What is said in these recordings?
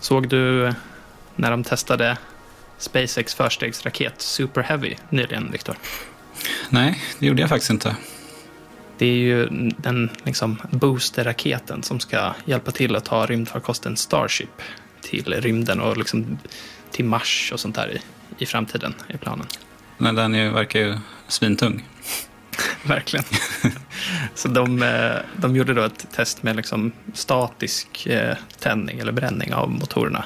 Såg du när de testade SpaceX förstegsraket Super Heavy nyligen, Viktor? Nej, det gjorde jag faktiskt inte. Det är ju den liksom, boosterraketen som ska hjälpa till att ta rymdfarkosten Starship till rymden och liksom till Mars och sånt där i, i framtiden, i planen. Men den är, verkar ju svintung. Verkligen. Så de, eh, de gjorde då ett test med liksom statisk eh, tändning eller bränning av motorerna.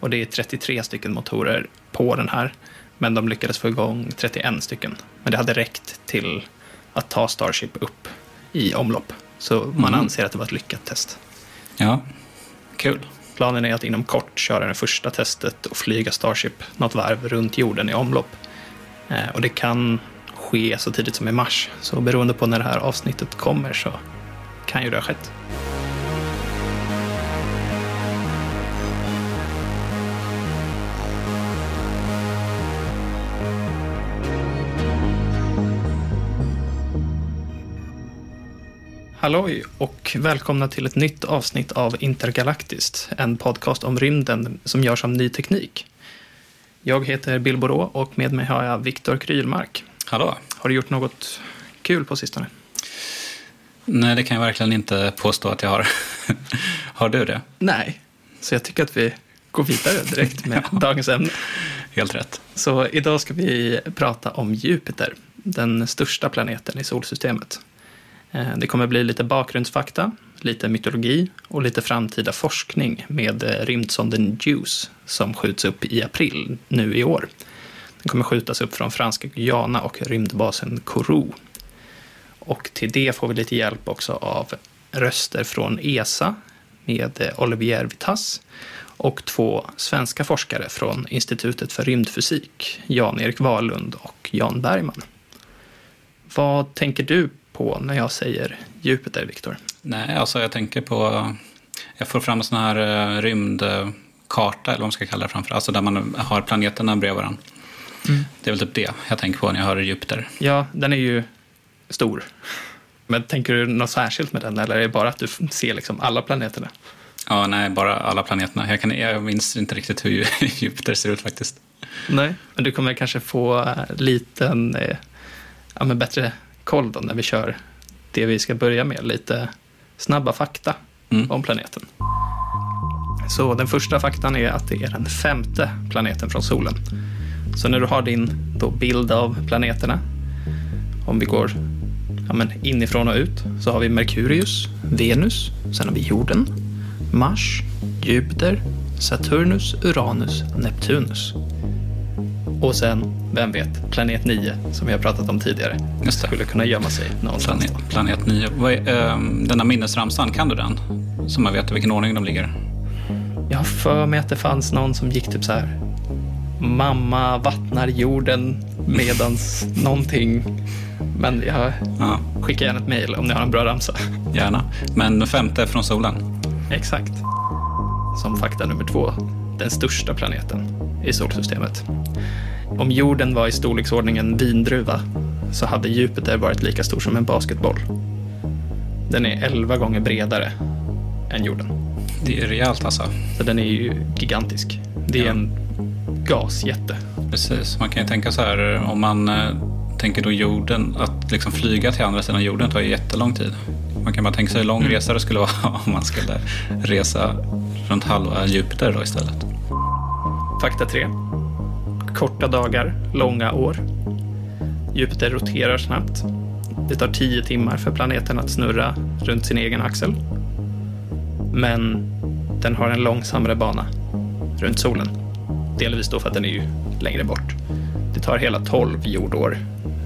Och det är 33 stycken motorer på den här. Men de lyckades få igång 31 stycken. Men det hade räckt till att ta Starship upp i omlopp. Så man Mm. anser att det var ett lyckat test. Ja, kul. Planen är att inom kort köra det första testet och flyga Starship något varv runt jorden i omlopp. Eh, och det kan ske så tidigt som i mars. Så beroende på när det här avsnittet kommer så kan ju det ha skett. Halloj och välkomna till ett nytt avsnitt av Intergalaktiskt, en podcast om rymden som görs av ny teknik. Jag heter Bill Borå och med mig har jag Viktor Krylmark. Hallå? Har du gjort något kul på sistone? Nej, det kan jag verkligen inte påstå att jag har. har du det? Nej, så jag tycker att vi går vidare direkt med dagens ämne. Helt rätt. Så idag ska vi prata om Jupiter, den största planeten i solsystemet. Eh, Det kommer bli lite bakgrundsfakta, lite mytologi och lite framtida forskning med rymdsonden JUICE som skjuts upp i april nu i år. Den kommer skjutas upp från franska Guyana och rymdbasen Kourou. Och till det får vi lite hjälp också av röster från ESA med eh, Olivier Vitas och två svenska forskare från Institutet för rymdfysik, Jan-Erik Wahlund och Jan Bergman. Vad tänker du på när jag säger Jupiter, Viktor? Nej, alltså jag tänker på... Jag får fram en sån här eh, rymdkarta, eller vad man ska kalla det framför. Alltså där man har planeterna bredvid varandra. Det är väl typ det jag tänker på när jag hör Jupiter. Ja, den är ju stor. Men tänker du något särskilt med den eller är det bara att du ser liksom alla planeterna? Ja, nej, bara alla planeterna. Jag, kan, jag minns inte riktigt hur Jupiter ser ut faktiskt. Nej, men du kommer kanske få eh, liten, eh, ja men bättre koll då när vi kör det vi ska börja med, lite snabba fakta Mm. om planeten. Så den första faktan är att det är den femte planeten från solen. Så när du har din då bild av planeterna, om vi går ja men inifrån och ut, så har vi Merkurius, Venus, sen har vi jorden, Mars, Jupiter, Saturnus, Uranus, Neptunus. Och sen, vem vet, planet 9 som vi har pratat om tidigare. Just det. Skulle kunna gömma sig någonstans. Planet, planet 9. Vad är, ehm, denna minnesramsan, kan du den? Så man vet i vilken ordning de ligger. Jag har för mig att det fanns någon som gick typ så här. Mamma vattnar jorden medans någonting. Men jag Ja, skickar gärna ett mejl om ni har en bra ramsa. gärna. Men femte från solen. Exakt. Som fakta nummer två. Den största planeten i solsystemet. Om jorden var i storleksordningen vindruva så hade Jupiter varit lika stor som en basketboll. Den är 11 gånger bredare än jorden. Det är rejält alltså. Så den är ju gigantisk. Det är Ja. en gasjätte. Precis. Man kan ju tänka så här, om man eh, tänker då jorden, att liksom flyga till andra sidan jorden tar ju jättelång tid. Man kan bara tänka sig hur lång resa det skulle vara om man skulle resa runt halva Jupiter då istället. Fakta 3. Korta dagar, långa år. Jupiter roterar snabbt. Det tar 10 timmar för planeten att snurra runt sin egen axel. Men den har en långsammare bana runt solen. Delvis då för att den är ju längre bort. Det tar hela 12 jordår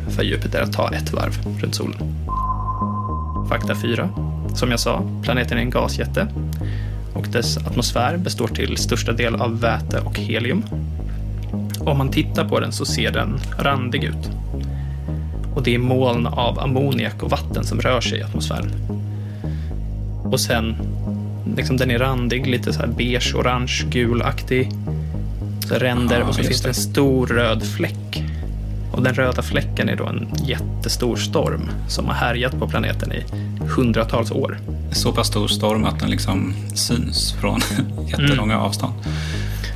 för Jupiter att ta ett varv runt solen. Fakta 4. Som jag sa, planeten är en gasjätte och dess atmosfär består till största del av väte och helium. Om man tittar på den så ser den randig ut. Och det är moln av ammoniak och vatten som rör sig i atmosfären. Och sen, liksom den är randig, lite så här beige, orange, gulaktig. Ränder och så finns det en stor röd fläck. Och den röda fläcken är då en jättestor storm som har härjat på planeten i hundratals år. Så pass stor storm att den liksom syns från jättelånga Mm. avstånd.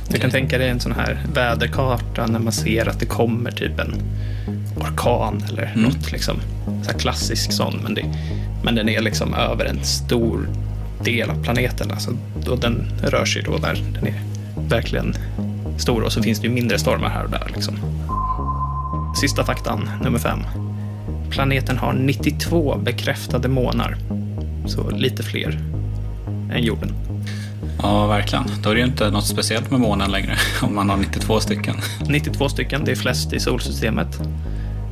Du kan tänka dig en sån här väderkarta när man ser att det kommer typ en orkan eller Mm. något liksom. Så klassisk sån, men, det, men den är liksom över en stor del av planeten. Alltså, då den rör sig då där den är verkligen stor och så finns det ju mindre stormar här och där. Liksom. Sista faktan, nummer fem. Planeten har 92 bekräftade månar, så lite fler än jorden. Ja, verkligen. Då är det ju inte något speciellt med månen längre om man har 92 stycken. 92 stycken, det är flest i solsystemet.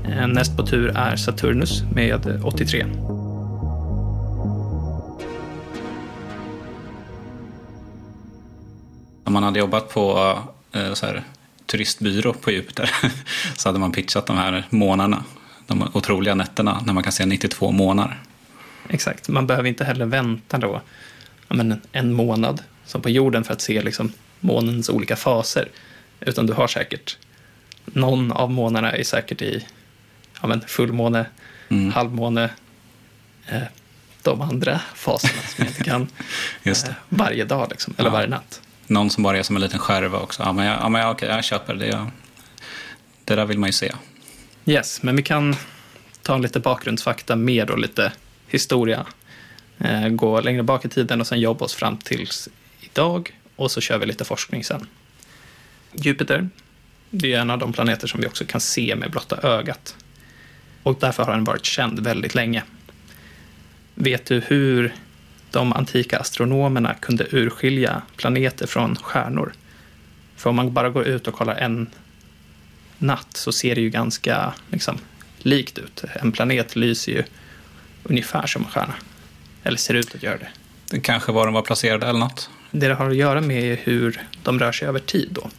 Eh, Näst på tur är Saturnus med 83. Om man hade jobbat på eh, så här, turistbyrå på Jupiter så hade man pitchat de här månaderna. De otroliga nätterna när man kan se 92 månader. Exakt, man behöver inte heller vänta då ja, men en månad som på jorden för att se liksom månens olika faser. Utan du har säkert, någon av månaderna är säkert i ja, men fullmåne, Mm. halvmåne, eh, de andra faserna som jag inte kan eh, varje dag liksom, eller Ja. varje natt. Någon som bara är som en liten skärva också. Ja, men, jag, ja, men jag, okej, jag köper det. Jag, det där vill man ju se. Yes, men vi kan ta lite bakgrundsfakta med och lite historia. Eh, gå längre bak i tiden och sen jobba oss fram tills idag och så kör vi lite forskning sen. Jupiter, det är en av de planeter som vi också kan se med blotta ögat. Och därför har den varit känd väldigt länge. Vet du hur de antika astronomerna kunde urskilja planeter från stjärnor? För om man bara går ut och kollar en natt så ser det ju ganska liksom, likt ut. En planet lyser ju ungefär som en stjärna. Eller ser ut att göra det. Det kanske var de var placerade eller något. Det det har att göra med är hur de rör sig över tid då.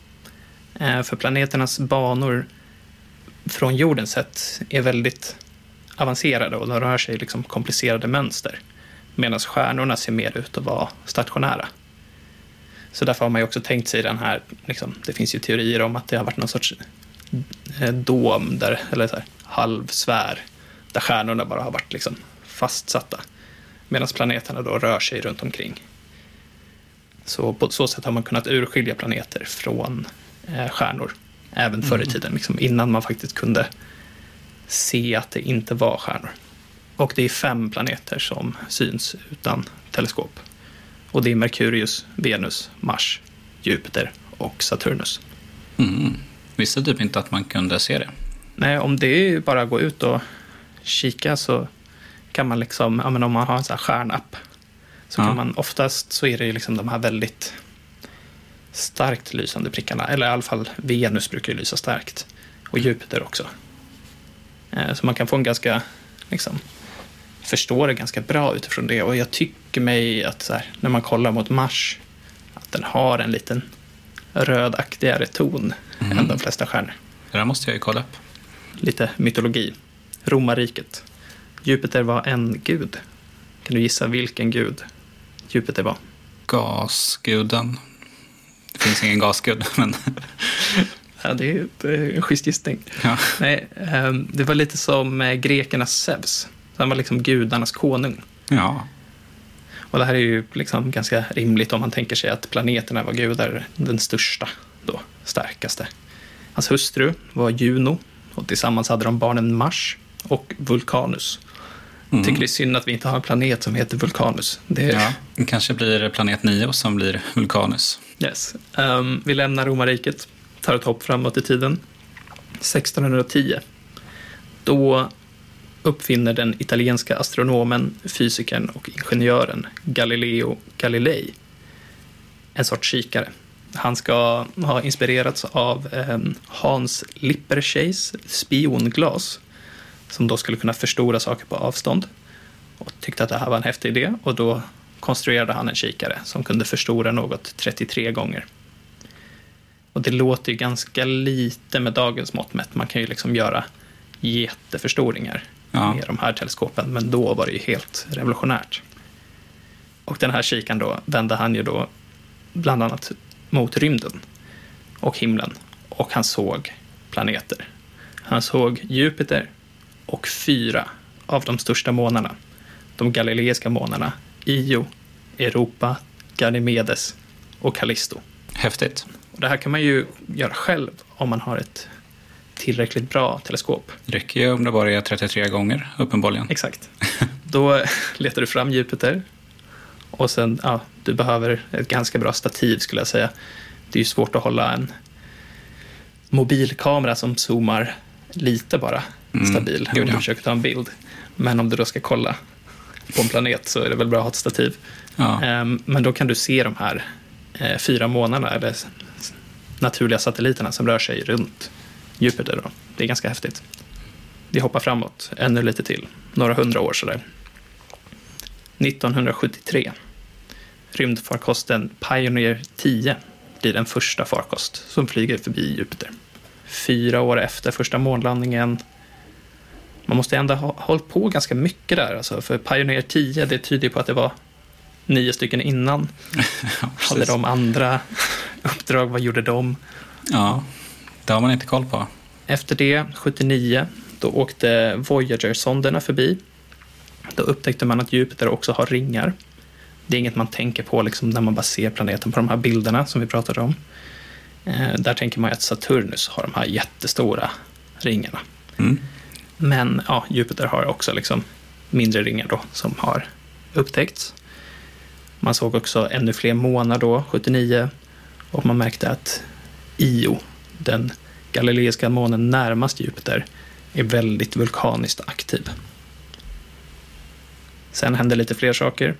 Eh, För planeternas banor från jordens sett är väldigt avancerade och de rör sig i liksom komplicerade mönster. Medan stjärnorna ser mer ut att vara stationära. Så därför har man ju också tänkt sig den här, liksom, det finns ju teorier om att det har varit någon sorts eh, dom, där, eller så här, halvsfär, där stjärnorna bara har varit liksom fastsatta. Medan planeterna då rör sig runt omkring. Så på så sätt har man kunnat urskilja planeter från eh, stjärnor. Även förr i tiden, liksom, innan man faktiskt kunde se att det inte var stjärnor. Och det är fem planeter som syns utan teleskop. Och det är Merkurius, Venus, Mars, Jupiter och Saturnus. Mm. Visste typ inte att man kunde se det. Nej, om det är bara att gå ut och kika så kan man liksom, ja, men om man har en sån här stjärnapp, så Ja. kan man oftast så är det ju liksom de här väldigt starkt lysande prickarna. Eller i alla fall Venus brukar ju lysa starkt. Och Jupiter också. Eh, Så man kan få en ganska, liksom, förstå det ganska bra utifrån det. Och jag tycker mig att här, när man kollar mot Mars, att den har en liten rödaktigare ton än de flesta stjärnor Det där måste jag ju kolla upp. lite mytologi. Romarriket. Jupiter var en gud. Kan du gissa vilken gud Jupiter var? Gasguden. Det finns ingen gasgud, men Ja, det är en schysst gissning. ja. Nej, ehm, det var lite som eh, grekernas Zeus. Han var liksom gudarnas konung. ja. Och det här är ju liksom ganska rimligt om man tänker sig att planeterna var gudar, den största, då, starkaste. Hans hustru var Juno och tillsammans hade de barnen Mars och Vulcanus. Mm. Tycker det är synd att vi inte har en planet som heter Vulcanus. Det är, ja. Det kanske blir planet 9 som blir Vulcanus. Yes. Ehm, vi lämnar romarriket, tar ett hopp framåt i tiden. 1610. Då uppfinner den italienska astronomen, fysikern och ingenjören Galileo Galilei en sorts kikare. Han ska ha inspirerats av eh, Hans Lipperscheis spionglas som då skulle kunna förstora saker på avstånd och tyckte att det här var en häftig idé och då konstruerade han en kikare som kunde förstora något 33 gånger. Och det låter ju ganska lite med dagens mått mätt. Man kan ju liksom göra jätteförstoringar ja. med de här teleskopen, men då var det ju helt revolutionärt. Och den här kikaren då vände han ju då bland annat mot rymden och himlen och han såg planeter. Han såg Jupiter och fyra av de största månarna. De galileiska månarna Io, Europa, Ganymedes och Callisto. Häftigt. Och det här kan man ju göra själv om man har ett tillräckligt bra teleskop. Det räcker ju om det bara är 33 gånger, uppenbarligen. Exakt. Då letar du fram Jupiter och sen, ja, du behöver ett ganska bra stativ skulle jag säga. Det är ju svårt att hålla en mobilkamera som zoomar lite bara mm. stabil om du försöker ta en bild. Men om du då ska kolla på en planet så är det väl bra att ha ett stativ. Ja. Ehm, men då kan du se de här eh, fyra månaderna, eller naturliga satelliterna som rör sig runt Jupiter. Då. Det är ganska häftigt. Vi hoppar framåt ännu lite till, några hundra år sådär. 1973. Rymdfarkosten Pioneer 10 blir den första farkost som flyger förbi Jupiter. Fyra år efter första månlandningen. Man måste ändå ha hållit på ganska mycket där, alltså, för Pioneer 10 det tyder på att det var nio stycken innan. ja, Hade de andra uppdrag? Vad gjorde de? Ja, det har man inte koll på. Efter det, 79, då åkte Voyager-sonderna förbi då upptäckte man att Jupiter också har ringar. Det är inget man tänker på liksom, när man bara ser planeten på de här bilderna som vi pratade om. Eh, där tänker man att Saturnus har de här jättestora ringarna. Mm. Men ja, Jupiter har också liksom mindre ringar då som har upptäckts. Man såg också ännu fler månar då, 79, och man märkte att Io, den galileiska månen närmast Jupiter, är väldigt vulkaniskt aktiv. Sen hände lite fler saker.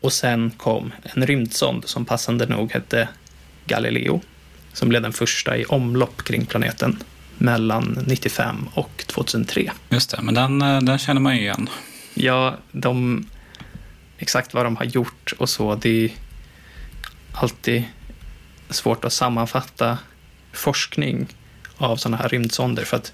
Och sen kom en rymdsond som passande nog hette Galileo, som blev den första i omlopp kring planeten mellan 95 och 2003. Just det, men den, eh, den känner man ju igen. Ja, de, exakt vad de har gjort och så, det är alltid svårt att sammanfatta forskning av sådana här rymdsonder. För att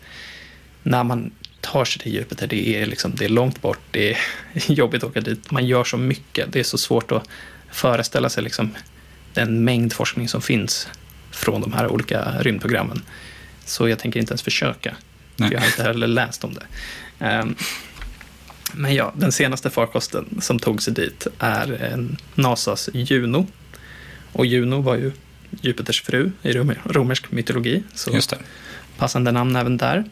när man tar sig till Jupiter, det är, liksom, det är långt bort, det är jobbigt att åka dit, man gör så mycket, det är så svårt att föreställa sig liksom, den mängd forskning som finns från de här olika rymdprogrammen. Så jag tänker inte ens försöka, för jag har inte heller läst om det. Um, men ja, den senaste farkosten som tog sig dit är NASAs Juno. Och Juno var ju Jupiters fru i romersk mytologi. Så Just det. passande namn även där.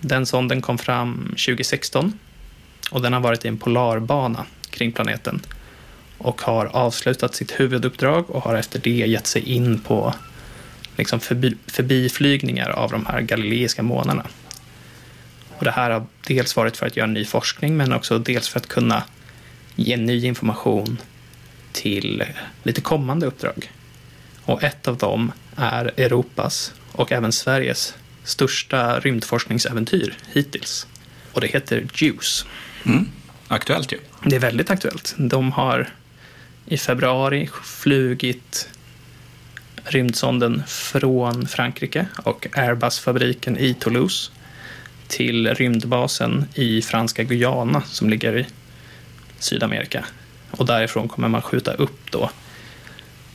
Den sonden kom fram 2016 och den har varit i en polarbana kring planeten och har avslutat sitt huvuduppdrag och har efter det gett sig in på liksom förbi, förbiflygningar av de här galileiska månarna. Och det här har dels varit för att göra ny forskning men också dels för att kunna ge ny information till lite kommande uppdrag. Och ett av dem är Europas och även Sveriges största rymdforskningsäventyr hittills. Och det heter JUICE. Mm. Aktuellt ju. Det är väldigt aktuellt. De har i februari flugit rymdsonden från Frankrike och Airbus-fabriken i Toulouse till rymdbasen i franska Guyana som ligger i Sydamerika. Och därifrån kommer man skjuta upp då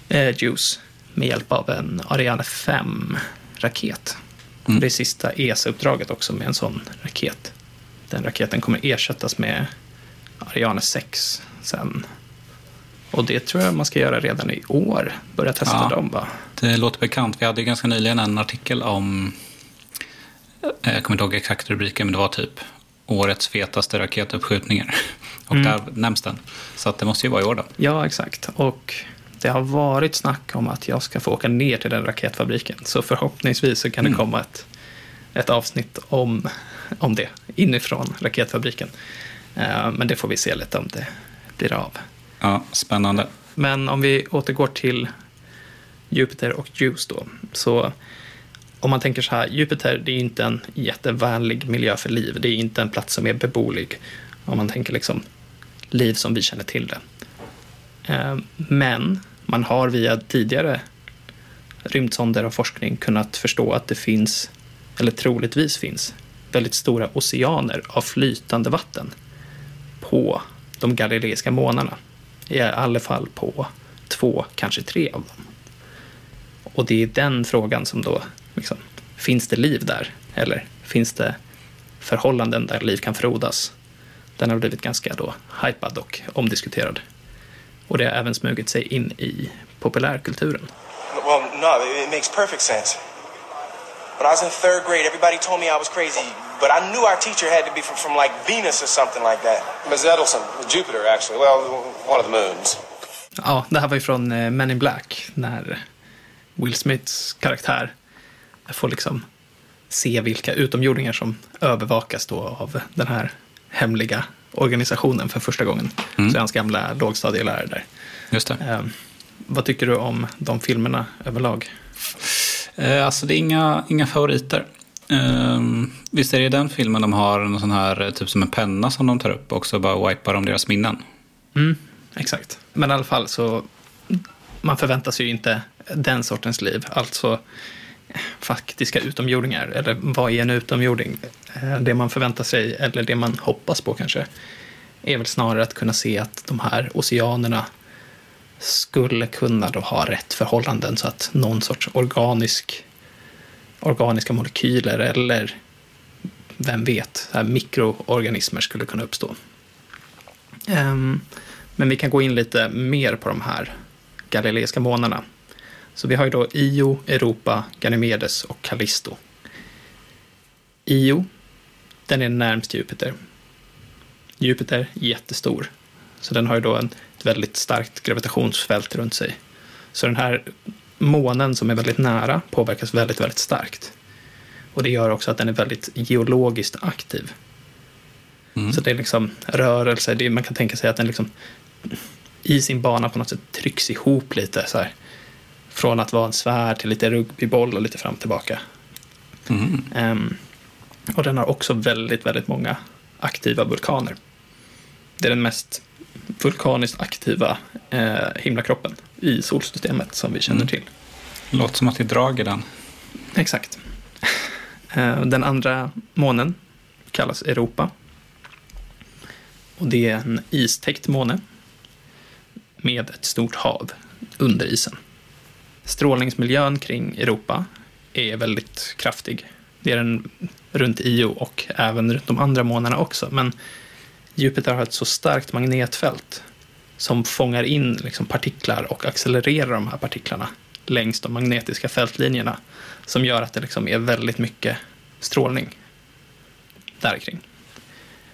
eh, JUICE med hjälp av en Ariane 5-raket. Mm. Det är sista ESA-uppdraget också med en sån raket. Den raketen kommer ersättas med Ariane 6 sen. Och det tror jag man ska göra redan i år. Börja testa ja, dem va? Det låter bekant. Vi hade ju ganska nyligen en artikel om, eh, jag kommer inte ihåg exakt rubriken, men det var typ årets fetaste raketuppskjutningar. Och mm. där nämns den. Så att det måste ju vara i år då. Ja, exakt. Och det har varit snack om att jag ska få åka ner till den raketfabriken. Så förhoppningsvis så kan mm. det komma ett, ett avsnitt om, om det inifrån raketfabriken. Uh, men det får vi se lite om det blir av. Ja, spännande. Men om vi återgår till Jupiter och Juice då. Så om man tänker så här, Jupiter det är inte en jättevänlig miljö för liv. Det är inte en plats som är beboelig. Om man tänker liksom liv som vi känner till det. Eh, men man har via tidigare rymdsonder och forskning kunnat förstå att det finns, eller troligtvis finns, väldigt stora oceaner av flytande vatten på de galileiska månarna. I alla fall på två, kanske tre av dem. Och det är den frågan som då, liksom, finns det liv där? Eller finns det förhållanden där liv kan frodas? Den har blivit ganska då hypad och omdiskuterad. Och det har även smugit sig in i populärkulturen. Well, no, it makes perfect sense. When I was in third grade, everybody told me I was crazy, but I knew our teacher had to be from, from like Venus or something like that. Ms. Edelson, Jupiter, actually. Well, one of the moons. Ja, det här var ju från eh, Men in Black, när Will Smiths karaktär får liksom se vilka utomjordingar som övervakas då av den här hemliga organisationen för första gången. Mm. Så är hans gamla lågstadielärare där. Just det. Eh, vad tycker du om de filmerna överlag? Eh, alltså det är inga, inga favoriter. Eh, visst är det i den filmen de har en sån här, typ som en penna som de tar upp och så bara wipar om deras minnen. Mm, exakt. Men i alla fall så, man förväntar sig ju inte den sortens liv. Alltså faktiska utomjordingar, eller vad är en utomjording? Eh, det man förväntar sig, eller det man hoppas på kanske, är väl snarare att kunna se att de här oceanerna skulle kunna då ha rätt förhållanden så att någon sorts organisk, organiska molekyler eller vem vet, här mikroorganismer skulle kunna uppstå. Ehm, men vi kan gå in lite mer på de här galileiska månarna. Så vi har ju då Io, Europa, Ganymedes och Callisto. Io, den är närmst Jupiter. Jupiter, jättestor. Så den har ju då en, ett väldigt starkt gravitationsfält runt sig. Så den här månen som är väldigt nära påverkas väldigt, väldigt starkt. Och det gör också att den är väldigt geologiskt aktiv. Mm. Så det är liksom rörelse, det är, man kan tänka sig att den liksom i sin bana på något sätt trycks ihop lite så här. Från att vara en svärd till lite rugbyboll och lite fram och tillbaka. Mm. Um, och den har också väldigt, väldigt många aktiva vulkaner. Det är den mest vulkaniskt aktiva eh, himlakroppen i solsystemet som vi känner mm. till. Låter som att det drag i den. Exakt. Eh, den andra månen kallas Europa. Och det är en istäckt måne med ett stort hav under isen. Strålningsmiljön kring Europa är väldigt kraftig. Det är den runt Io och även runt de andra månaderna också. Men Jupiter har ett så starkt magnetfält som fångar in liksom partiklar och accelererar de här partiklarna längs de magnetiska fältlinjerna som gör att det liksom är väldigt mycket strålning där kring.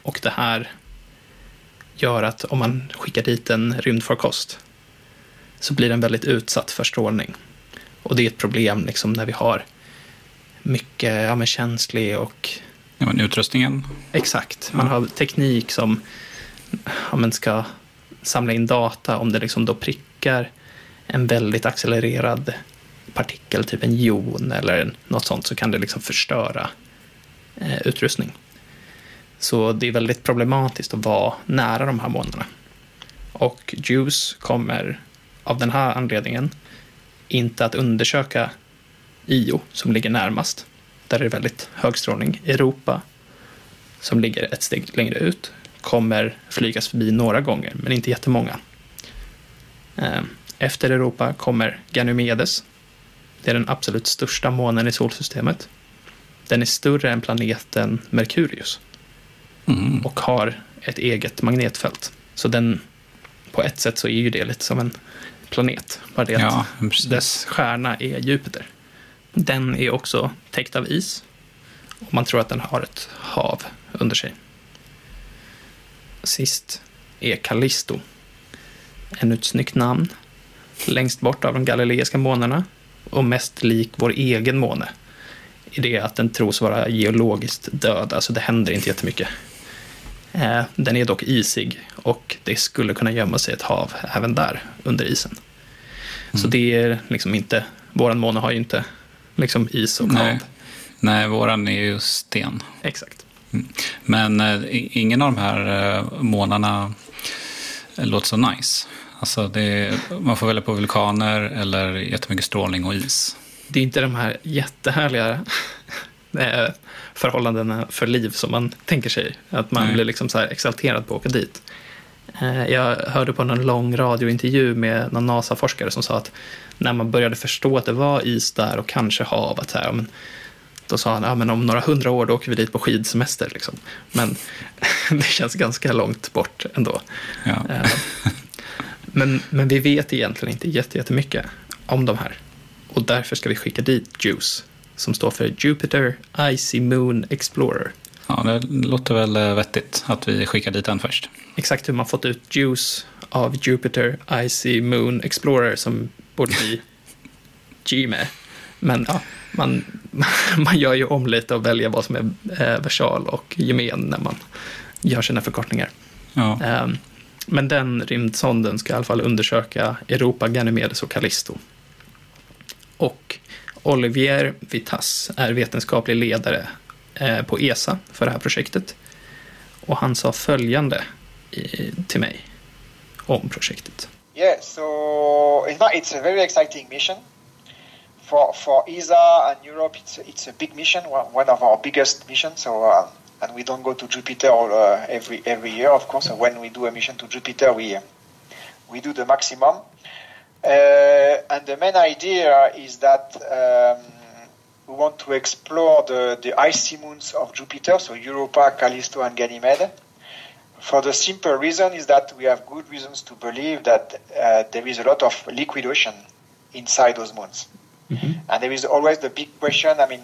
Och det här gör att om man skickar dit en rymdfarkost så blir den väldigt utsatt för strålning. Och det är ett problem liksom när vi har mycket ja, men känslig och... Ja, men utrustningen. Exakt. Man har teknik som ja, men ska samla in data om det liksom då prickar en väldigt accelererad partikel, typ en jon eller något sånt, så kan det liksom förstöra eh, utrustning. Så det är väldigt problematiskt att vara nära de här månaderna. Och JUICE kommer av den här anledningen inte att undersöka IO som ligger närmast. Där är det väldigt hög strålning. Europa som ligger ett steg längre ut kommer flygas förbi några gånger, men inte jättemånga. Eh, efter Europa kommer Ganymedes. Det är den absolut största månen i solsystemet. Den är större än planeten Merkurius mm. och har ett eget magnetfält. Så den, på ett sätt så är ju det lite som en planet. Bara det ja, att dess stjärna är Jupiter. Den är också täckt av is och man tror att den har ett hav under sig. Sist är Callisto. Ännu ett snyggt namn. Längst bort av de galileiska månarna och mest lik vår egen måne i det att den tros vara geologiskt död, alltså det händer inte jättemycket. Eh, den är dock isig och det skulle kunna gömma sig ett hav även där under isen. Så Mm. det är liksom inte, våran måne har ju inte liksom is och Nej. hav. Nej, våran är ju sten. Exakt. Men eh, ingen av de här eh, månaderna låter så nice. Alltså det, man får välja på vulkaner eller jättemycket strålning och is. Det är inte de här jättehärliga eh, förhållandena för liv som man tänker sig. Att man Nej. blir liksom så exalterad på att åka dit. Eh, Jag hörde på någon lång radiointervju med någon NASA-forskare som sa att när man började förstå att det var is där och kanske hav, att så här, men, då sa han att ja, men om några hundra år då åker vi dit på skidsemester. Liksom. Men det känns ganska långt bort ändå. Ja. Eh, Men, men vi vet egentligen inte jätte- jättemycket om de här. Och därför ska vi skicka dit JUICE, som står för Jupiter Icy Moon Explorer. ja, det låter väl eh, vettigt att vi skickar dit den först. Exakt hur man fått ut JUICE av Jupiter Icy Moon Explorer som borde bli G med. Men ja, man, man gör ju om lite och väljer vad som är eh, versal och gemen när man gör sina förkortningar. Ja. Ehm, Men den rymdsonden ska i alla fall undersöka Europa, Ganymedes och Callisto. Och Olivier Vitas är vetenskaplig ledare eh, på ESA för det här projektet. Och han sa följande till mig om projektet. Yeah, so in fact, it's a very exciting mission. For, for ESA and Europe, it's, it's a big mission, one of our biggest missions. So, uh, and we don't go to Jupiter all, uh, every, every year, of course. So when we do a mission to Jupiter, we, we do the maximum. Uh, and the main idea is that um, we want to explore the, the icy moons of Jupiter, so Europa, Callisto, and Ganymede. For the simple reason is that we have good reasons to believe that uh, there is a lot of liquid ocean inside those moons. And there is always the big question, I mean,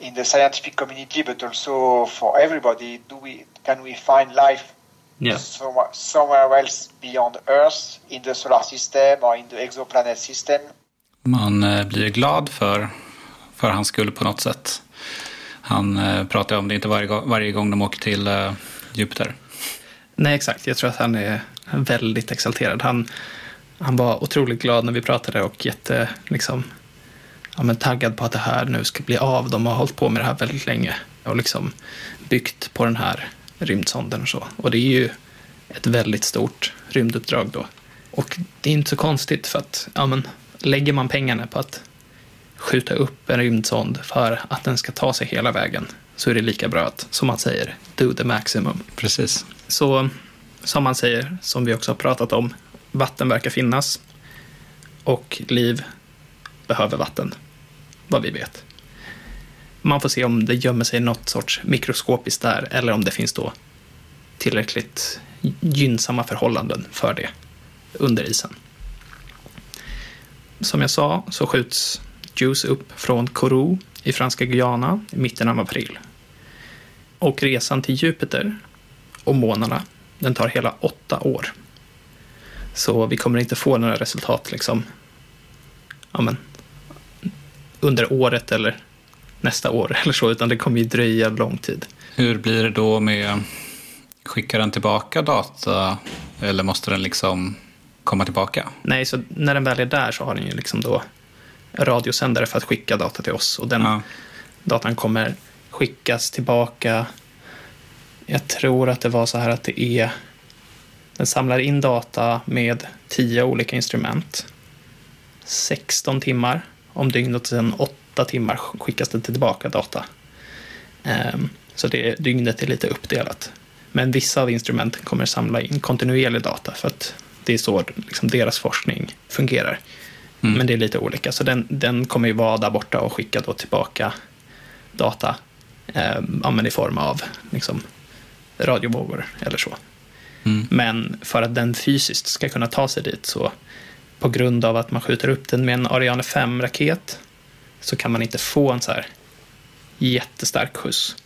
in the scientific community, but also for everybody, do we can we find life somewhere, somewhere else beyond Earth, in the solar system or in the exoplanet system? Man eh, blir glad för, för hans skull på något sätt. Han eh, pratar om det inte varje, gång- varje gång de åker till eh, Jupiter. Nej, exakt. Jag tror att han är väldigt exalterad. Han, han var otroligt glad när vi pratade och jätte, liksom, ja, men taggad på att det här nu ska bli av. De har hållit på med det här väldigt länge och liksom byggt på den här rymdsonden och så. Och det är ju ett väldigt stort rymduppdrag då. Och det är inte så konstigt för att ja, men, lägger man pengarna på att skjuta upp en rymdsond för att den ska ta sig hela vägen så är det lika bra att, som man säger, do the maximum. Precis. Så som man säger, som vi också har pratat om, vatten verkar finnas och liv behöver vatten, vad vi vet. Man får se om det gömmer sig något sorts mikroskopiskt där eller om det finns då tillräckligt gynnsamma förhållanden för det under isen. Som jag sa så skjuts Juice upp från Kourou i franska Guyana i mitten av april. Och resan till Jupiter och månarna, den tar hela åtta år. Så vi kommer inte få några resultat liksom, ja men, under året eller nästa år eller så, utan det kommer ju dröja lång tid. Hur blir det då med... Skickar den tillbaka data eller måste den liksom komma tillbaka? Nej, så när den väl är där så har den ju liksom då radiosändare för att skicka data till oss och den Ja. datan kommer skickas tillbaka. Jag tror att det var så här att det är den samlar in data med tio olika instrument. 16 timmar om dygnet och sen 8 timmar skickas det tillbaka data. Ehm, Så det, dygnet är lite uppdelat. Men vissa av instrumenten kommer samla in kontinuerlig data för att det är så liksom deras forskning fungerar. Men det är lite olika. Så den, den kommer ju vara där borta och skicka då tillbaka data eh, i form av liksom, radiovågor eller så. Men för att den fysiskt ska kunna ta sig dit så på grund av att man skjuter upp den med en Ariane 5-raket så kan man inte få en så här jättestark skjuts.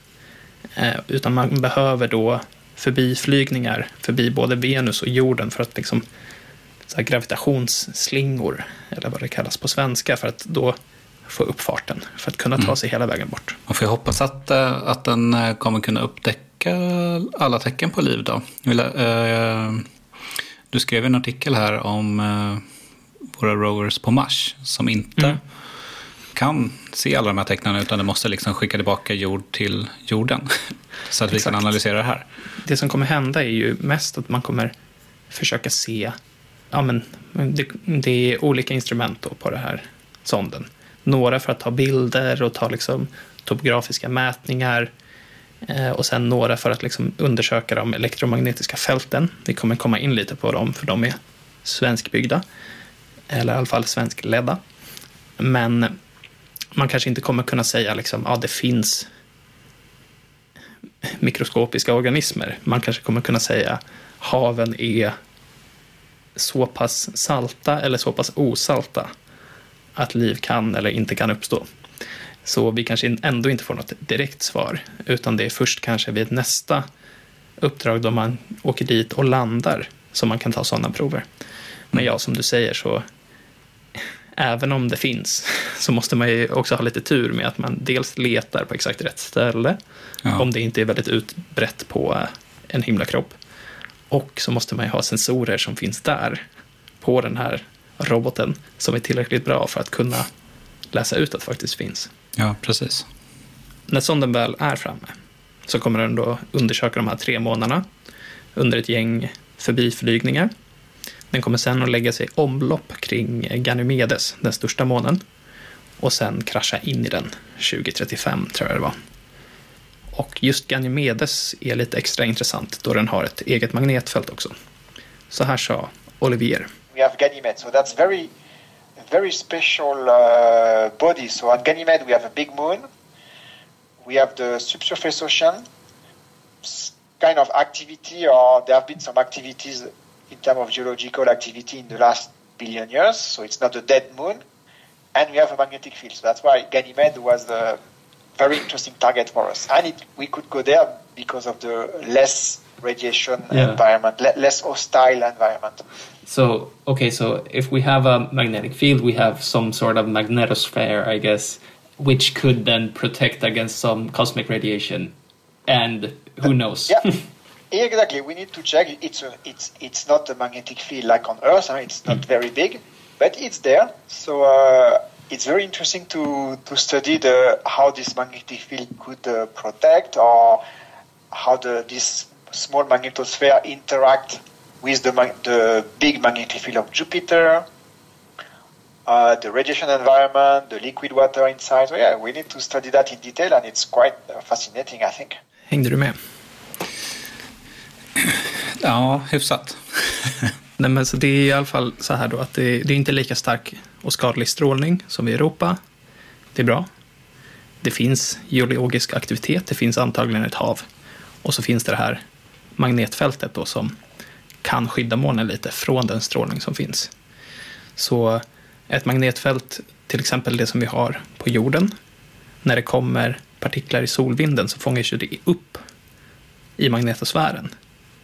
Eh, utan man behöver då förbiflygningar förbi både Venus och jorden för att liksom så här gravitationsslingor, eller vad det kallas på svenska, för att då få upp farten, för att kunna ta sig hela vägen bort. Man får hoppas att, eh, att den eh, kommer kunna upptäcka alla tecken på liv då? Eh, du skrev en artikel här om våra rovers på Mars som inte mm. Kan se alla de här tecknen utan det måste liksom skicka tillbaka jord till jorden. Så att vi Exakt. kan analysera det här. Det som kommer hända är ju mest att man kommer försöka se ja, men det, det är olika instrument på den här sonden. Några för att ta bilder och ta liksom topografiska mätningar eh, och sen några för att liksom undersöka de elektromagnetiska fälten. Vi kommer komma in lite på dem, för de är svenskbyggda, eller i alla fall svenskledda. Men man kanske inte kommer kunna säga liksom, ja, det finns mikroskopiska organismer. Man kanske kommer kunna säga haven är så pass salta eller så pass osalta att liv kan eller inte kan uppstå. Så vi kanske ändå inte får något direkt svar, utan det är först kanske vid nästa uppdrag då man åker dit och landar som man kan ta sådana prover. Men ja, som du säger så även om det finns så måste man ju också ha lite tur med att man dels letar på exakt rätt ställe, ja. om det inte är väldigt utbrett på en himlakropp. Och så måste man ju ha sensorer som finns där på den här roboten som är tillräckligt bra för att kunna läsa ut att det faktiskt finns. Ja, precis. När sonden väl är framme så kommer den då undersöka de här tre månaderna under ett gäng förbiflygningar. Den kommer sen att lägga sig i omlopp kring Ganymedes, den största månen, och sen krascha in i den 2035, tror jag det var. Och just Ganymedes är lite extra intressant då den har ett eget magnetfält också. Så här sa Olivier. We have Ganymedes, so that's very, very special uh, body. So on Ganymede we have a big moon. We have the subsurface ocean, kind of activity, or there have been some activities in terms of geological activity in the last billion years. So it's not a dead moon, and we have a magnetic field. So that's why Ganymede was a very interesting target for us. And it, we could go there because of the less radiation yeah. environment, le- less hostile environment. So, okay, so if we have a magnetic field, we have some sort of magnetosphere, I guess, which could then protect against some cosmic radiation. And who knows? Yeah. exactly. We need to check. It's a, it's it's not a magnetic field like on Earth. It's not very big, but it's there. So uh, it's very interesting to, to study the, how this magnetic field could uh, protect or how the, this small magnetosphere interact with the, the big magnetic field of Jupiter, uh, the radiation environment, the liquid water inside. So yeah, we need to study that in detail and it's quite uh, fascinating I think. Hängde du med? Ja, hyfsat. Nej, men så det är i alla fall så här då att det, det är inte lika stark och skadlig strålning som i Europa. Det är bra. Det finns geologisk aktivitet, det finns antagligen ett hav. Och så finns det det här magnetfältet då som kan skydda månen lite från den strålning som finns. Så ett magnetfält, till exempel det som vi har på jorden, när det kommer partiklar i solvinden så fångas ju det upp i magnetosfären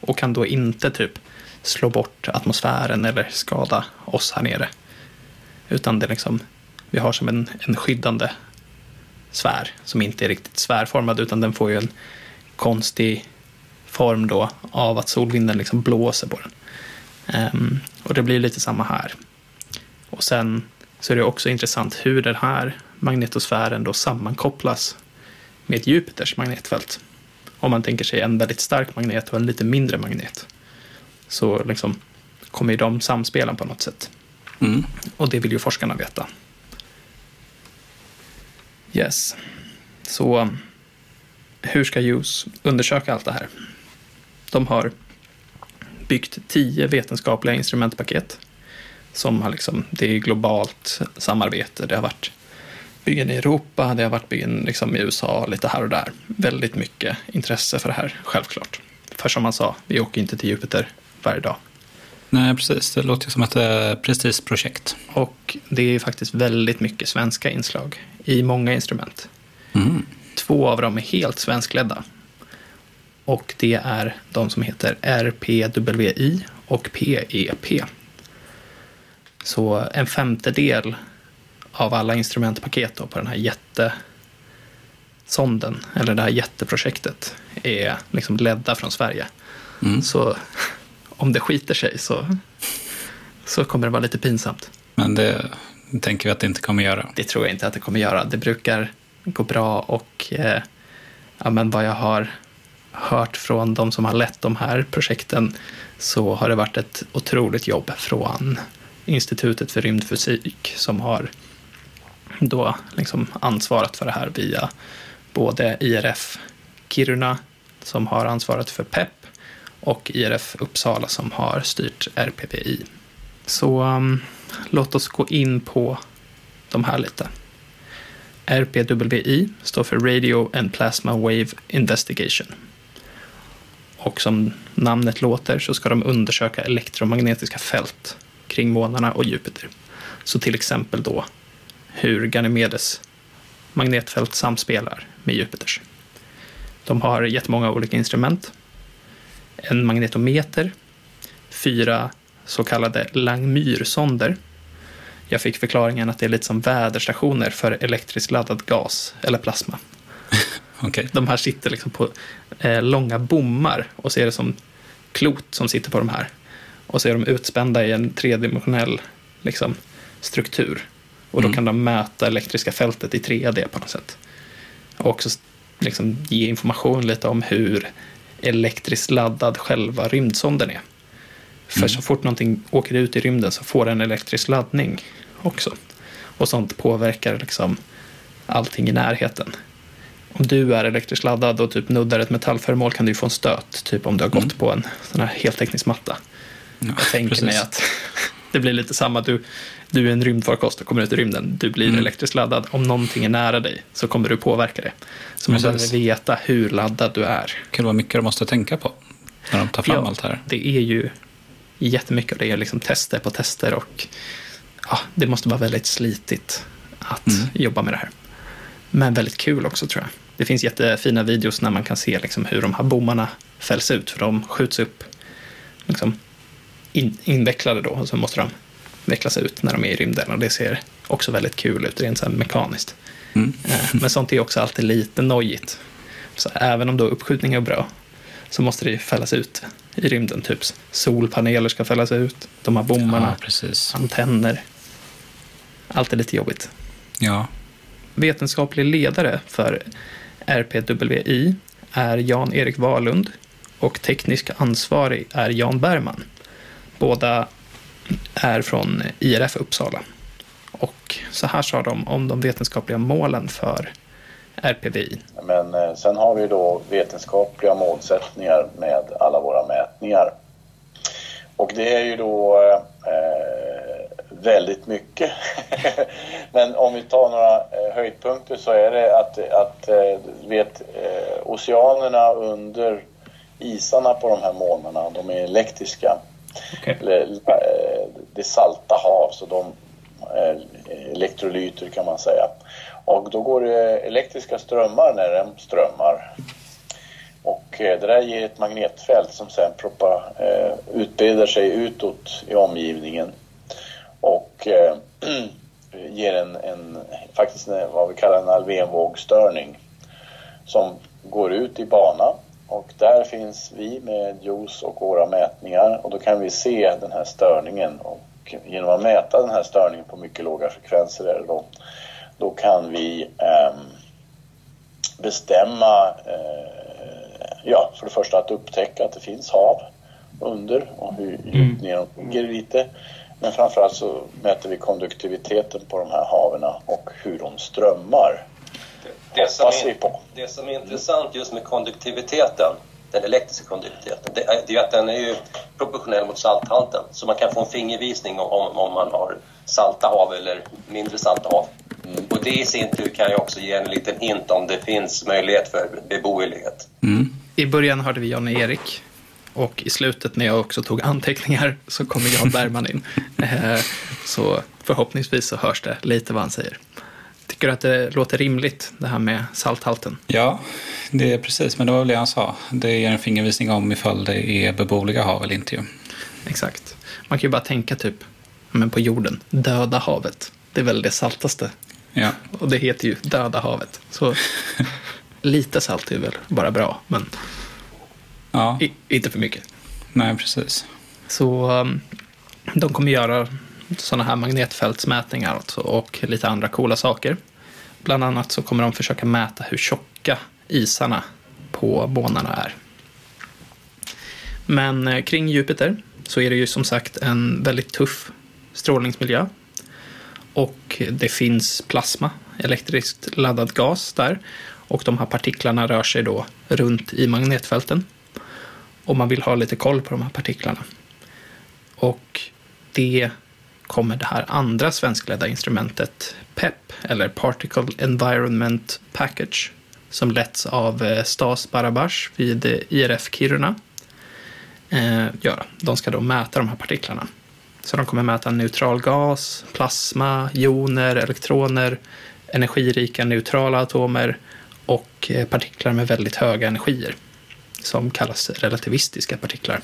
och kan då inte typ slå bort atmosfären eller skada oss här nere. Utan det är liksom, vi har som en, en skyddande sfär som inte är riktigt sfärformad utan den får ju en konstig form då av att solvinden liksom blåser på den. Um, och det blir lite samma här. Och sen så är det också intressant hur den här magnetosfären då sammankopplas med Jupiters magnetfält. Om man tänker sig en väldigt stark magnet och en lite mindre magnet så liksom kommer ju de samspela på något sätt. Mm. Och det vill ju forskarna veta. Yes. Så hur ska JUICE undersöka allt det här? De har byggt tio vetenskapliga instrumentpaket. Som har liksom, det är globalt samarbete. Det har varit byggen i Europa, det har varit byggen liksom i USA, lite här och där. Väldigt mycket intresse för det här, självklart. För som man sa, vi åker inte till Jupiter varje dag. Nej, precis. Det låter som ett eh, prestigeprojekt. Och det är faktiskt väldigt mycket svenska inslag i många instrument. Mm. Två av dem är helt svenskledda. Och det är de som heter RPWI och PEP. E Så en femtedel av alla instrumentpaket på den här jättesonden, eller det här jätteprojektet, är liksom ledda från Sverige. Så om det skiter sig så, så kommer det vara lite pinsamt. Men det tänker vi att det inte kommer göra. Det tror jag inte att det kommer göra. Det brukar gå bra och eh, ja, men vad jag har hört från de som har lett de här projekten så har det varit ett otroligt jobb från Institutet för rymdfysik som har då liksom ansvarat för det här via både IRF Kiruna som har ansvarat för PEP och IRF Uppsala som har styrt RPPI. Så um, låt oss gå in på de här lite. RPWI står för Radio and Plasma Wave Investigation. Och som namnet låter så ska de undersöka elektromagnetiska fält kring månarna och Jupiter. Så till exempel då hur Ganymedes magnetfält samspelar med Jupiters. De har jättemånga olika instrument. En magnetometer, fyra så kallade Langmuir-sonder. Jag fick förklaringen att det är lite som väderstationer för elektriskt laddad gas eller plasma. Okej. De här sitter liksom på eh, långa bommar och så är det som klot som sitter på de här. Och så är de utspända i en tredimensionell liksom, struktur. Och då kan de mäta elektriska fältet i 3D på något sätt. Och också liksom, ge information lite om hur elektriskt laddad själva rymdsonden är. För så fort någonting åker ut i rymden så får den elektrisk laddning också. Och sånt påverkar liksom allting i närheten. Om du är elektriskt laddad och typ nuddar ett metallföremål kan du få en stöt, typ om du har gått på en sån här helteknisk matta. Ja, Jag tänker precis. mig att det blir lite samma. Du, du är en rymdfarkost och kommer ut i rymden. Du blir Mm. elektriskt laddad. Om någonting är nära dig så kommer du påverka det. Så man behöver veta hur laddad du är. Kul vad mycket de måste tänka på när de tar fram allt här. Det är ju jättemycket och det är liksom tester på tester och ja, det måste vara väldigt slitigt att Mm. jobba med det här. Men väldigt kul också tror jag. Det finns jättefina videos när man kan se liksom hur de här bommarna fälls ut för de skjuts upp liksom in, invecklade då och så måste de vecklas ut när de är i rymden och det ser också väldigt kul ut rent så mekaniskt. Mm. Eh, Men sånt är också alltid lite nojigt. Så även om då uppskjutning är bra så måste det ju fällas ut i rymden. Typ solpaneler ska fällas ut, de här bommarna, Ja, antenner. Allt är lite jobbigt. Ja, Vetenskaplig ledare för RPWI är Jan-Erik Wahlund och teknisk ansvarig är Jan Bergman. Båda är från IRF Uppsala. Och så här sa de om de vetenskapliga målen för RPVI. Men eh, sen har vi då vetenskapliga målsättningar med alla våra mätningar. Och det är ju då eh, väldigt mycket. Men om vi tar några eh, höjdpunkter så är det att, att eh, vet, oceanerna under isarna på de här månaderna, de är elektriska. Okay. Eh, det är salta hav, så de eh, elektrolyter kan man säga. Och då går det elektriska strömmar när de strömmar. Och eh, det där ger ett magnetfält som sen proppar, utbreder sig utåt i omgivningen. Och ger en, en, faktiskt en, vad vi kallar en alvenvågstörning Som går ut i bana. Och där finns vi med JOS och våra mätningar och då kan vi se den här störningen. Och genom att mäta den här störningen på mycket låga frekvenser är då, då kan vi ehm, bestämma, eh, ja, för det första att upptäcka att det finns hav under och hur djupt ner de ligger lite. Men framförallt så mäter vi konduktiviteten på de här haven och hur de strömmar. Det som, Hoppas vi är, på. det som är intressant just med konduktiviteten, den elektriska konduktiviteten, det är, det är att den är ju proportionell mot salthalten. Så man kan få en fingervisning om, om man har salta hav eller mindre salta hav. Och det i sin tur kan ju också ge en liten hint om det finns möjlighet för beboelighet. I början hörde vi Jan-Erik och i slutet när jag också tog anteckningar så kommer Jan Bergman in. Eh, Så förhoppningsvis så hörs det lite vad han säger. Tycker att det låter rimligt det här med salthalten? ja det är precis. Men det var väl det han sa. Det ger en fingervisning om ifall det är beboeliga hav eller inte. Exakt. Man kan ju bara tänka typ men på jorden, döda havet. Det är väl det saltaste. Ja, Och det heter ju döda havet. Så lite salt är väl bara bra. Men Ja. I, inte för mycket. Nej, precis. Så um, de kommer göra sådana här magnetfältsmätningar alltså, och lite andra coola saker. Bland annat så kommer de försöka mäta hur tjocka isarna på månarna är. Men eh, kring Jupiter så är det ju som sagt en väldigt tuff strålningsmiljö. Och det finns plasma, elektriskt laddad gas där. Och de här partiklarna rör sig då runt i magnetfälten. Och man vill ha lite koll på de här partiklarna. Och det kommer det här andra svenskledda instrumentet PEP, eller Particle Environment Package, som letts av eh, Stas Barabash vid eh, IRF Kiruna, eh, göra. De ska då mäta de här partiklarna. Så de kommer mäta neutral gas, plasma, joner, elektroner, energirika neutrala atomer och eh, partiklar med väldigt höga energier som kallas relativistiska partiklar.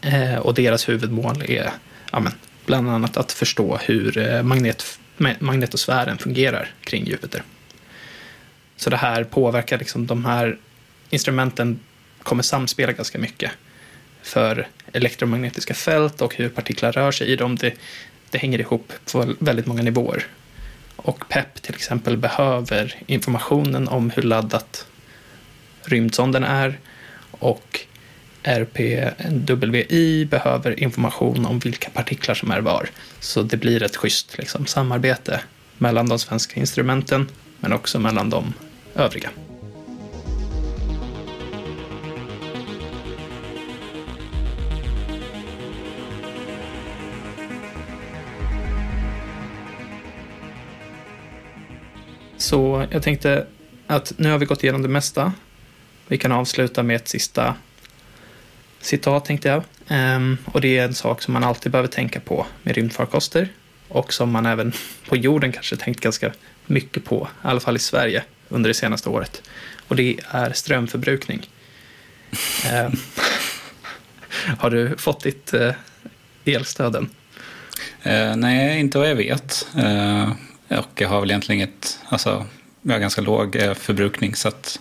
Eh, och deras huvudmål är ja, men, bland annat att förstå hur eh, magnet, magnetosfären fungerar kring Jupiter. Så det här påverkar liksom de här instrumenten kommer samspela ganska mycket. För elektromagnetiska fält och hur partiklar rör sig i dem, det, det hänger ihop på väldigt många nivåer. Och PEP till exempel behöver informationen om hur laddat rymdsonden är och RPWI behöver information om vilka partiklar som är var. Så det blir ett schysst liksom, samarbete mellan de svenska instrumenten men också mellan de övriga. Så jag tänkte att nu har vi gått igenom det mesta. Vi kan avsluta med ett sista citat tänkte jag. Um, och det är en sak som man alltid behöver tänka på med rymdfarkoster och som man även på jorden kanske tänkt ganska mycket på, i alla fall i Sverige under det senaste året. Och det är strömförbrukning. um, har du fått ditt uh, elstöd än? Uh, nej, inte vad jag vet. Uh, och jag har väl egentligen inget, alltså, jag har ganska låg förbrukning så att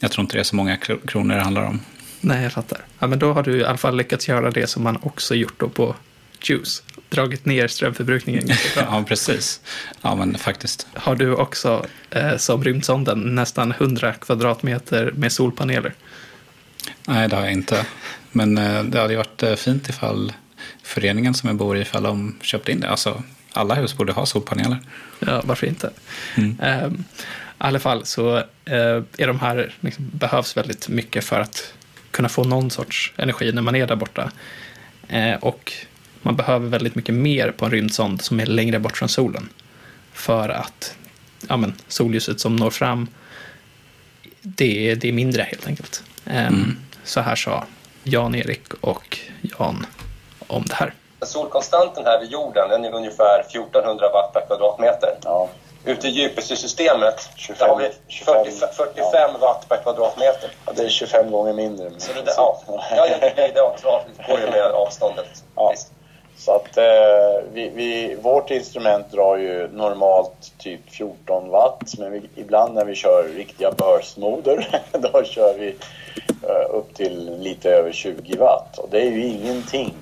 jag tror inte det är så många kronor det handlar om. Nej, jag fattar. Ja, men då har du i alla fall lyckats göra det som man också gjort då på Juice. Dragit ner strömförbrukningen ja, precis. Ja, men faktiskt. Har du också, eh, som rymdsonden, nästan 100 kvadratmeter med solpaneler? Nej, det har jag inte. Men eh, det hade varit eh, fint ifall föreningen som jag bor i, ifall de köpte in det. Alltså, alla hus borde ha solpaneler. Ja, varför inte? Mm. Um, i alla fall så eh, är de här, liksom, behövs väldigt mycket för att kunna få någon sorts energi när man är där borta. Eh, och man behöver väldigt mycket mer på en rymdsond som är längre bort från solen. För att ja, men, solljuset som når fram, det, det är mindre helt enkelt. Eh, mm. Så här sa Jan-Erik och Jan om det här. Solkonstanten här vid jorden den är ungefär 1400 watt per kvadratmeter. Ja. Ute i Jupitersystemet 25, har vi 40, 45 ja. watt per kvadratmeter. Ja, det är 25 gånger mindre. Så det, ja, ja, det, går ju med avståndet. Ja. Så att eh, vi, vi, vårt instrument drar ju normalt typ 14 watt men vi, ibland när vi kör riktiga burstmoder då kör vi eh, upp till lite över 20 watt och det är ju ingenting.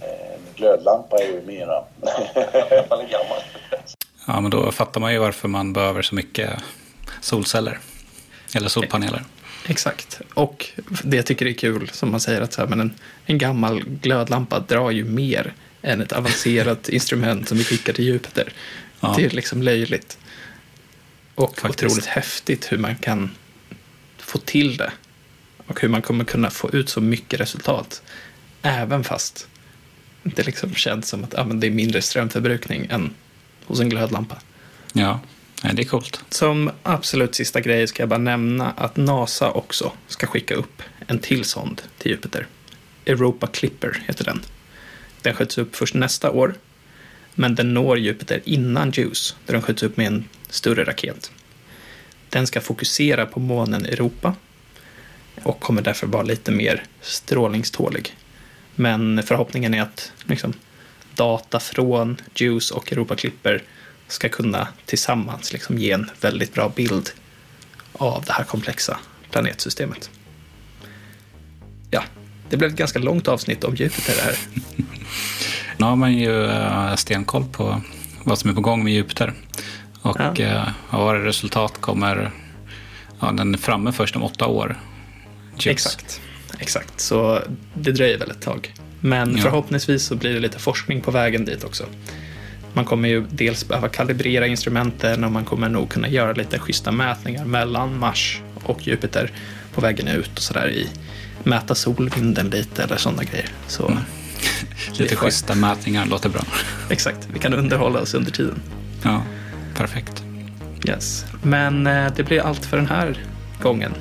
Eh, glödlampa är ju mera. Man är gammal. Ja, men då fattar man ju varför man behöver så mycket solceller. Eller solpaneler. Exakt. Och det jag tycker är kul, som man säger, att så här, men en, en gammal glödlampa drar ju mer än ett avancerat instrument som vi skickar till Jupiter. Ja. Det är liksom löjligt. Och Faktiskt. otroligt häftigt hur man kan få till det. Och hur man kommer kunna få ut så mycket resultat. Även fast det liksom känns som att men det är mindre strömförbrukning än hos en glödlampa. Ja, det är coolt. Som absolut sista grej ska jag bara nämna att NASA också ska skicka upp en till sond till Jupiter. Europa Clipper heter den. Den skjuts upp först nästa år, men den når Jupiter innan JUICE, där den skjuts upp med en större raket. Den ska fokusera på månen Europa och kommer därför vara lite mer strålningstålig. Men förhoppningen är att liksom, data från Juice och Europa Clipper ska kunna tillsammans liksom ge en väldigt bra bild av det här komplexa planetsystemet. Det blev ett ganska långt avsnitt om Jupiter här. Nu har man ju uh, stenkoll på vad som är på gång med Jupiter. Och ja. uh, vad resultat kommer... Ja, den är framme först om åtta år. Chips. Exakt. Exakt, så det dröjer väl ett tag. Men ja. förhoppningsvis så blir det lite forskning på vägen dit också. Man kommer ju dels behöva kalibrera instrumenten och man kommer nog kunna göra lite schyssta mätningar mellan Mars och Jupiter på vägen ut och sådär i mäta solvinden lite eller sådana grejer. Så mm. lite schyssta mätningar låter bra. Exakt, vi kan underhålla oss under tiden. Ja, perfekt. Yes, men eh, det blir allt för den här gången.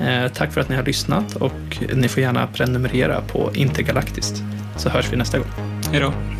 Eh, tack för att ni har lyssnat och ni får gärna prenumerera på Intergalaktiskt. Så hörs vi nästa gång. Hej då.